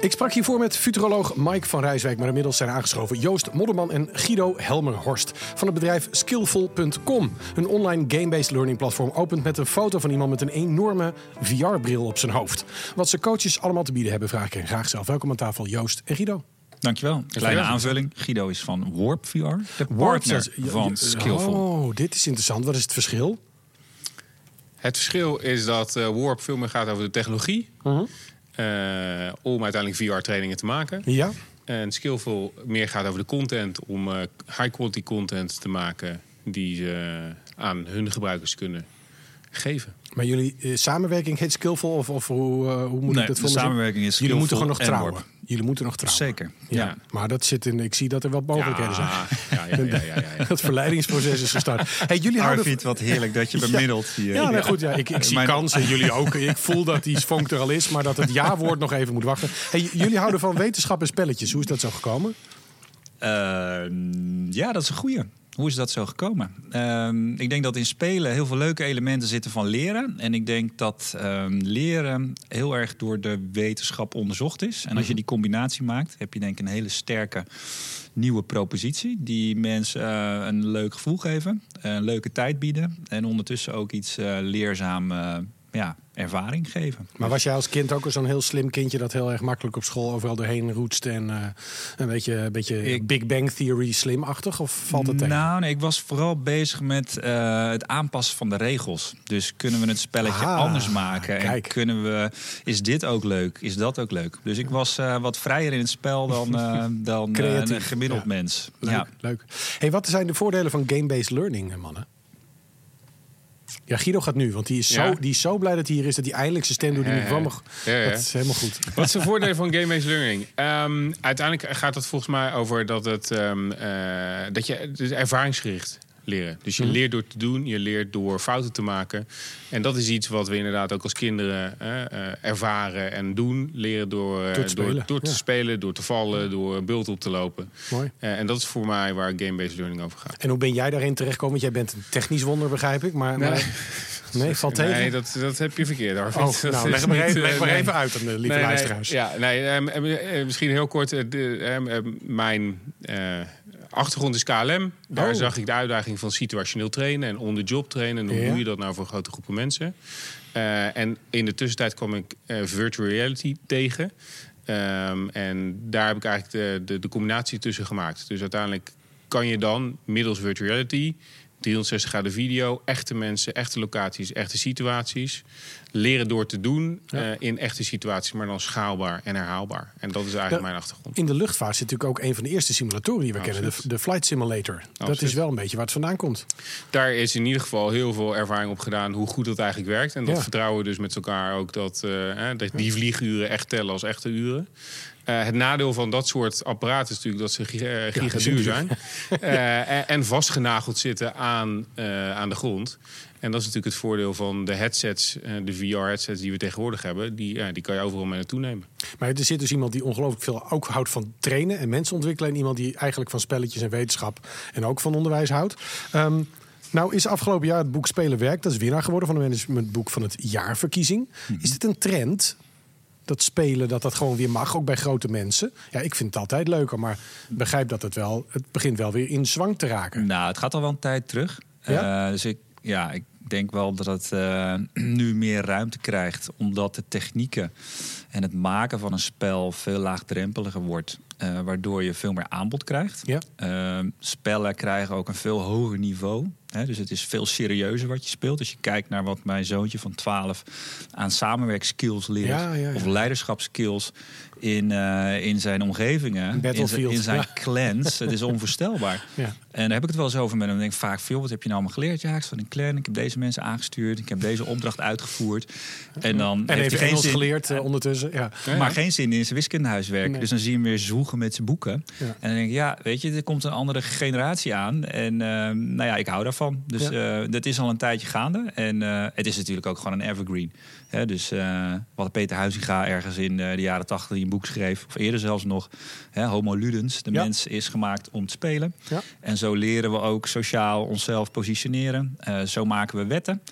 Ik sprak hiervoor met futuroloog Mike van Rijswijk, maar inmiddels zijn aangeschoven Joost Modderman en Guido Helmerhorst van het bedrijf Skillful.com. Een online game-based learning platform opent met een foto van iemand met een enorme VR-bril op zijn hoofd. Wat ze coaches allemaal te bieden hebben, vraag ik hen graag zelf. Welkom aan tafel, Joost en Guido. Dankjewel. Kleine aanvulling. Guido is van Warp VR, de partner van Skillful. Oh, dit is interessant. Wat is het verschil? Het verschil is dat uh, Warp veel meer gaat over de technologie. Uh om uiteindelijk VR-trainingen te maken. Ja. En Skillful meer gaat over de content. Om uh, high-quality content te maken die ze aan hun gebruikers kunnen geven. Maar jullie samenwerking heet Skillful? Of, of hoe, hoe moet nee, ik dat de samenwerking is Jullie moeten gewoon nog en trouwen. Warp. Jullie moeten nog trouwen. Zeker. Ja. Ja. Maar dat zit in. Ik zie dat er wel mogelijkheden zijn. Ja, ja, ja, ja, ja, ja. Het verleidingsproces is gestart. Hey, jullie houden Arvid, wat heerlijk dat je bemiddelt hier. Ja, nee, goed. Ja, ik, ik zie Mijn- kansen, jullie ook. Ik voel dat die vonk er al is, maar dat het ja-woord nog even moet wachten. Hey, jullie houden van wetenschap en spelletjes. Hoe is dat zo gekomen? Ehm, ja, dat is een goeie. Hoe is dat zo gekomen? Ehm, ik denk dat in spelen heel veel leuke elementen zitten van leren. En ik denk dat ehm, leren heel erg door de wetenschap onderzocht is. En als je die combinatie maakt, heb je denk ik een hele sterke nieuwe propositie. Die mensen eh, een leuk gevoel geven, een leuke tijd bieden. En ondertussen ook iets eh, leerzaam eh, ja, ervaring geven. Maar was jij als kind ook zo'n heel slim kindje dat heel erg makkelijk op school overal doorheen roetste en eh, een beetje, een beetje Ik- Big Bang Theory slimachtig? Of valt het tegen? Nou, nee, ik was vooral bezig met eh, het aanpassen van de regels. Dus kunnen we het spelletje Ah, anders maken? kijk. En kunnen we, is dit ook leuk? Is dat ook leuk? Dus ik was eh, wat vrijer in het spel dan, dan Creatief, een gemiddeld ja. mens. Leuk, Ja. leuk. Hey, wat zijn de voordelen van game-based learning, mannen? Ja, Guido gaat nu, want die is, zo, Ja. die is zo blij dat hij hier is... dat hij eindelijk zijn stem door die microfoon mag. Dat is helemaal goed. Wat is de voordeel van game-based learning? Ehm, uiteindelijk gaat het volgens mij over dat, het, ehm, eh, dat je het is ervaringsgericht leren. Dus je leert door te doen, je leert door fouten te maken. En dat is iets wat we inderdaad ook als kinderen eh, ervaren en doen. Leren door, eh, Door te spelen, door, te ja. spelen, door te vallen, door bult op te lopen. Mooi. Eh, en dat is voor mij waar game-based learning over gaat. En hoe ben jij daarin terechtgekomen? Want jij bent een technisch wonder, begrijp ik. Maar, maar- nee, valt tegen? Nee, dat, dat heb je verkeerd, Arvid. Oh, nou, leg maar niet, even, leg maar nee. even uit aan de lieve Nee, nee, ja, nee, ehm, eh, eh, misschien heel kort. de, ehm, eh, mijn achtergrond is KLM. Daar Oh. zag ik de uitdaging van situationeel trainen en on-the-job trainen. En hoe Ja. doe je dat nou voor grote groepen mensen? Eh, en in de tussentijd kwam ik eh, virtual reality tegen. Ehm, en daar heb ik eigenlijk de, de, de combinatie tussen gemaakt. Dus uiteindelijk kan je dan middels virtual reality 360 graden video, echte mensen, echte locaties, echte situaties. Leren door te doen Ja. eh, in echte situaties, maar dan schaalbaar en herhaalbaar. En dat is eigenlijk Ja. mijn achtergrond. In de luchtvaart zit natuurlijk ook een van de eerste simulatoren die we kennen. De, Flight Simulator. Dat is wel een beetje waar het vandaan komt. Daar is in ieder geval heel veel ervaring op gedaan hoe goed dat eigenlijk werkt. En dat Ja. vertrouwen we dus met elkaar ook dat, eh, dat die vlieguren echt tellen als echte uren. Eh, het nadeel van dat soort apparaten is natuurlijk dat ze giga, eh, gigaduur zijn. Eh, en- en vastgenageld zitten aan, eh, aan de grond. En dat is natuurlijk het voordeel van de headsets, eh, de VR-headsets die we tegenwoordig hebben. Die, ja, die kan je overal mee naartoe nemen. Maar er zit dus iemand die ongelooflijk veel ook houdt van trainen en mensen ontwikkelen. En iemand die eigenlijk van spelletjes en wetenschap en ook van onderwijs houdt. Ehm, nou is afgelopen jaar het boek Spelen Werkt. Dat is winnaar geworden van de managementboek van het jaarverkiezing. Is dit een trend? Dat spelen, dat dat gewoon weer mag, ook bij grote mensen. Ja, ik vind het altijd leuker, maar begrijp dat het wel... Het begint wel weer in zwang te raken. Nou, het gaat al wel een tijd terug. Ja? Eh, dus ik, ja, ik denk wel dat het eh, nu meer ruimte krijgt. Omdat de technieken en het maken van een spel veel laagdrempeliger wordt. eh, waardoor je veel meer aanbod krijgt. Ja. Spellen krijgen ook een veel hoger niveau. Hè, dus het is veel serieuzer wat je speelt. Als je kijkt naar wat mijn zoontje van 12 aan samenwerkskills leert. Ja, ja, ja. Of leiderschapskills in, eh, in zijn omgevingen. In in zijn ja. clans. Het is onvoorstelbaar. Ja. En daar heb ik het wel eens over met hem. Ik denk vaak veel, wat heb je nou allemaal geleerd? Ja, ik in een clan, ik heb deze mensen aangestuurd, ik heb deze opdracht uitgevoerd. En dan En heeft even hij geen Engels zin, geleerd eh, ondertussen. Maar ja. geen zin in zijn wiskundehuiswerk. Nee. Dus dan zie je hem weer zwoegen met zijn boeken. Ja. En dan denk ik, ja, weet je, er komt een andere generatie aan. En eh, nou ja, ik hou daarvan. Dus Ja. eh, dat is al een tijdje gaande. En eh, het is natuurlijk ook gewoon een evergreen. Hè, dus eh, wat Peter Huizinga ergens in de jaren tachtig een boek schreef, of eerder zelfs nog, hè, Homo Ludens, de Ja. mens is gemaakt om te spelen. Ja. En zo leren we ook sociaal onszelf positioneren. Zo maken we wetten.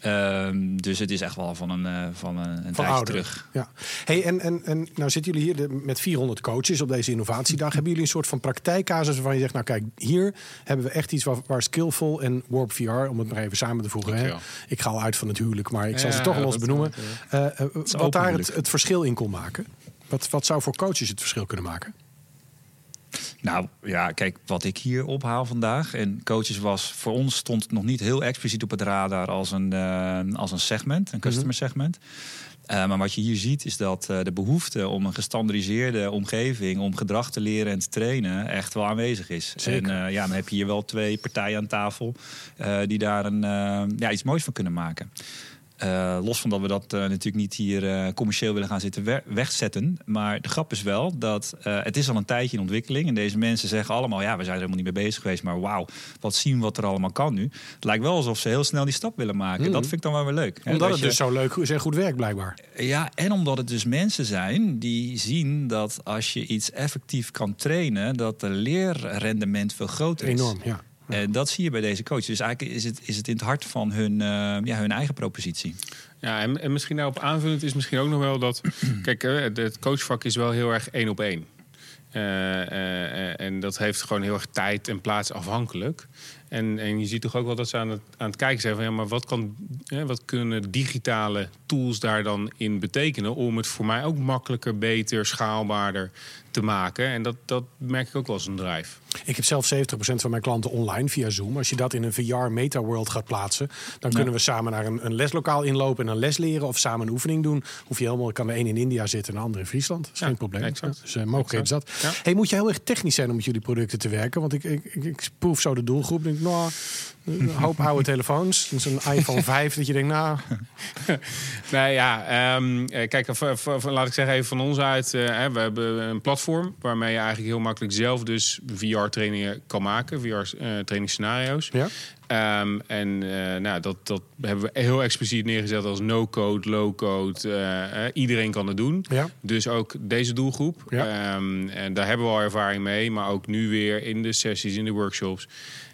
Ehm, dus het is echt wel van een, uh, van een, een van tijdje ouder. terug. Ja. Hey, en, en, en nou zitten jullie hier de- met 400 coaches op deze innovatiedag. Hebben jullie een soort van praktijkcasus waarvan je zegt... nou kijk, hier hebben we echt iets waar, waar Skillful en Warp VR... om het maar even samen te voegen. Hè? Ik ga al uit van het huwelijk, maar ik zal Ja, ze toch wel eens benoemen. Eh, eh, wat daar het, het verschil in kon maken. Wat, wat zou voor coaches het verschil kunnen maken? Nou ja, kijk, wat ik hier ophaal vandaag. En coaches was voor ons stond het nog niet heel expliciet op het radar als een, eh, als een segment, een customer segment. Eh, maar wat je hier ziet is dat eh, de behoefte om een gestandardiseerde omgeving, om gedrag te leren en te trainen, echt wel aanwezig is. Zeker. En ja, dan heb je hier wel twee partijen aan tafel die daar een, ja, iets moois van kunnen maken. Eh, los van dat we dat eh, natuurlijk niet hier eh, commercieel willen gaan zitten we- wegzetten. Maar de grap is wel dat het is al een tijdje in ontwikkeling. En deze mensen zeggen allemaal, ja, we zijn er helemaal niet mee bezig geweest. Maar wauw, wat zien we wat er allemaal kan nu. Het lijkt wel alsof ze heel snel die stap willen maken. Dat vind ik dan wel weer leuk. Omdat Dat het dus zo leuk is en goed werkt blijkbaar. ja, en omdat het dus mensen zijn die zien dat als je iets effectief kan trainen, dat de leerrendement veel groter is. Enorm, ja. En dat zie je bij deze coach. Dus eigenlijk is het, is het in het hart van hun, eh, ja, hun eigen propositie. Ja, en, en misschien daarop aanvullend is misschien ook nog wel dat... kijk, hè, het- coachvak is wel heel erg één op één. Eh, eh, eh, en dat heeft gewoon heel erg tijd en plaats afhankelijk. En, en je ziet toch ook wel dat ze aan het, aan het kijken zijn van... ja, maar wat, kan, hè, wat kunnen digitale tools daar dan in betekenen... om het voor mij ook makkelijker, beter, schaalbaarder te maken. En dat, dat merk ik ook wel als een drijf. Ik heb zelf 70% van mijn klanten online via Zoom. Als je dat in een VR meta-world gaat plaatsen, dan kunnen we samen naar een, een leslokaal inlopen en een les leren of samen een oefening doen. Hoef je helemaal, kan de een in India zitten en de andere in Friesland. Dat is Ja, geen probleem. exact. Dus uh, is dat. Ja. Hey, moet je heel erg technisch zijn om met jullie producten te werken? Want ik, ik, ik, ik proef zo de doelgroep. Denk, nou, een hoop oude telefoons. Dus een iPhone 5 dat je denkt, nou, Nou ja, eh, kijk, v- laat ik zeggen even van ons uit. eh, hè, we hebben een platform waarmee je eigenlijk heel makkelijk zelf dus VR-trainingen kan maken. VR-trainingsscenario's. ja. Ehm, en eh, nou, dat, dat hebben we heel expliciet neergezet als no-code, low-code. eh, eh, iedereen kan het doen. Ja. Dus ook deze doelgroep. Ja. Ehm, en daar hebben we al ervaring mee. Maar ook nu weer in de sessies, in de workshops.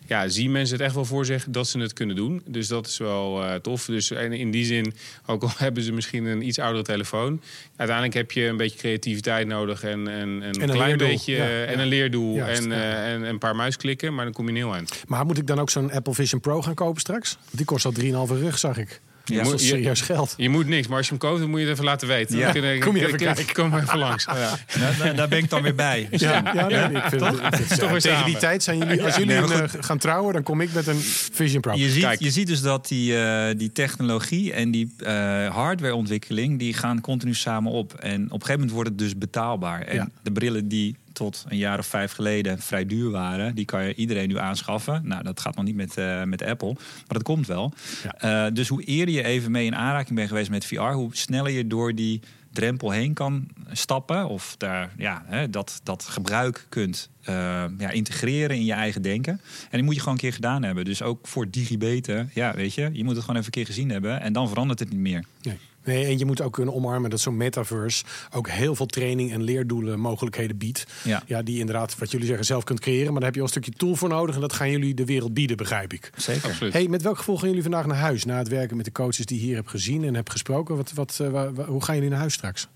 Ja, zien mensen het echt wel voor zich dat ze het kunnen doen. Dus dat is wel eh, tof. Dus en in die zin, ook al hebben ze misschien een iets oudere telefoon. Uiteindelijk heb je een beetje creativiteit nodig. En, en, en een een klein leerdoel. beetje Ja, eh, ja. en een leerdoel. Juist, en, eh, en een paar muisklikken. Maar dan kom je heel eind. Maar moet ik dan ook zo'n Apple Vision Pro gaan kopen straks? Die kost al 3,5 rug, zag ik. Ja. dat is Je- serieus geld. Je moet niks, maar als je hem koopt, dan moet je het even laten weten. Ja. Kom je even kun- kijken. Kom maar even langs. Ja. Nou, daar, daar ben ik dan weer bij. Ja, nee, ik vind het, ik vind het- Toch weer tegen samen. die tijd zijn jullie, als jullie nee, eh, gaan trouwen, dan kom ik met een Vision Pro. Je ziet, Kijk. je ziet dus dat die, eh, die technologie en die eh, hardwareontwikkeling... die gaan continu samen op. En op een gegeven moment wordt het dus betaalbaar. En Ja. de brillen die tot een jaar of vijf geleden vrij duur waren... die kan je iedereen nu aanschaffen. Nou, dat gaat nog niet met, eh, met Apple, maar dat komt wel. Eh, dus hoe eerder je even mee in aanraking bent geweest met VR... hoe sneller je door die drempel heen kan stappen... of daar, ja, hè, dat, dat gebruik kunt eh, ja, integreren in je eigen denken. En die moet je gewoon een keer gedaan hebben. Dus ook voor digibeten, ja, weet je... je moet het gewoon even een keer gezien hebben... en dan verandert het niet meer. Nee. Nee, en je moet ook kunnen omarmen dat zo'n metaverse ook heel veel training en leerdoelen mogelijkheden biedt. Ja. Ja, die inderdaad, wat jullie zeggen, zelf kunt creëren. Maar daar heb je al een stukje tool voor nodig. En dat gaan jullie de wereld bieden, begrijp ik. Zeker. Absoluut. Hey, met welk gevoel gaan jullie vandaag naar huis? Na het werken met de coaches die je hier hebt gezien en hebt gesproken. Wat, wat, eh, hoe gaan jullie naar huis straks?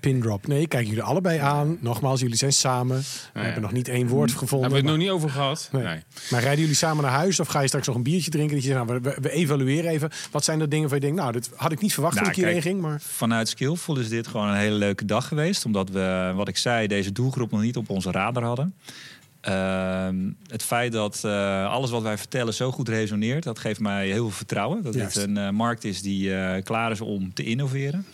Pin, drop. Nee, kijken jullie allebei aan. Nogmaals, jullie zijn samen. We ja. hebben nog niet één woord gevonden. Hebben we het maar- nog niet over gehad? Nee. Nee. Maar rijden jullie samen naar huis of ga je straks nog een biertje drinken? Dat je zegt, nou, we, we evalueren even. Wat zijn de dingen waar je denkt, nou, dit had ik niet verwacht Nou, toen ik hierheen kijk, ging. Maar Vanuit Skillful is dit gewoon een hele leuke dag geweest. Omdat we, wat ik zei, deze doelgroep nog niet op onze radar hadden. Ehm, het feit dat eh, alles wat wij vertellen zo goed resoneert, dat geeft mij heel veel vertrouwen. Dat Juist. dit een eh, markt is die eh, klaar is om te innoveren.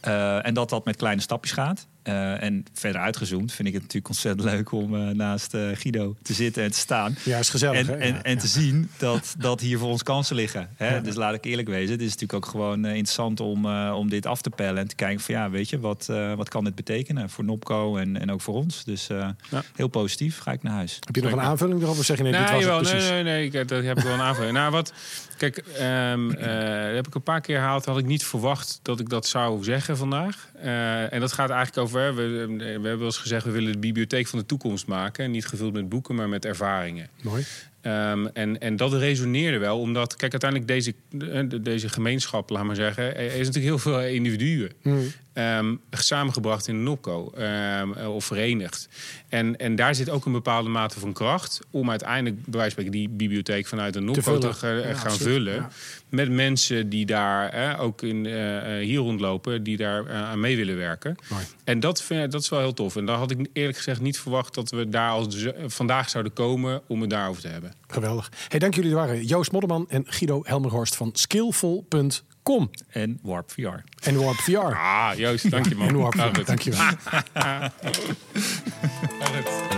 Eh, en dat dat met kleine stapjes gaat. Eh, en verder uitgezoomd vind ik het natuurlijk ontzettend leuk om eh, naast eh, Guido te zitten en te staan. ja, is gezellig. hè? En, en, Ja, en ja. te zien dat, dat hier voor ons kansen liggen. Hè? Ja. Dus laat ik eerlijk wezen. Het is natuurlijk ook gewoon interessant om, eh, om dit af te pellen. En te kijken van ja, weet je, wat, eh, wat kan dit betekenen voor Nopco en, en ook voor ons. Dus eh, Ja. heel positief ga ik naar huis. Heb je nog een aanvulling erop? Of zeg je nee, dit Nee, was jawel, het nee, precies? nee, nee, ik, dat heb ik wel een aanvulling. nou, wat, kijk, ehm, eh, heb ik een paar keer gehaald. Had ik niet verwacht dat ik dat zou zeggen vandaag. Eh, en dat gaat eigenlijk over, we, we hebben wel eens gezegd, we willen de bibliotheek van de toekomst maken. En niet gevuld met boeken, maar met ervaringen. Mooi. Ehm, en, en dat resoneerde wel, omdat, kijk, uiteindelijk deze, de- deze gemeenschap, laat maar zeggen, er is natuurlijk heel veel individuen. Ehm, samengebracht in een opco ehm, eh, of verenigd. En, en daar zit ook een bepaalde mate van kracht om uiteindelijk, bij wijze van spreken, die bibliotheek vanuit een opco te, Ja, gaan absoluut. vullen. Ja. Met mensen die daar eh, ook in, eh, hier rondlopen, die daar eh, aan mee willen werken. Mooi. En dat, vind, dat is wel heel tof. En daar had ik eerlijk gezegd niet verwacht dat we daar als vandaag zouden komen om het daarover te hebben. Geweldig. Hey, dank jullie. Waren Joost Modderman en Guido Helmerhorst van skillful.com En Warp VR. en Warp VR. Ah, Joost, dank je man. En Warp VR. Dank je wel.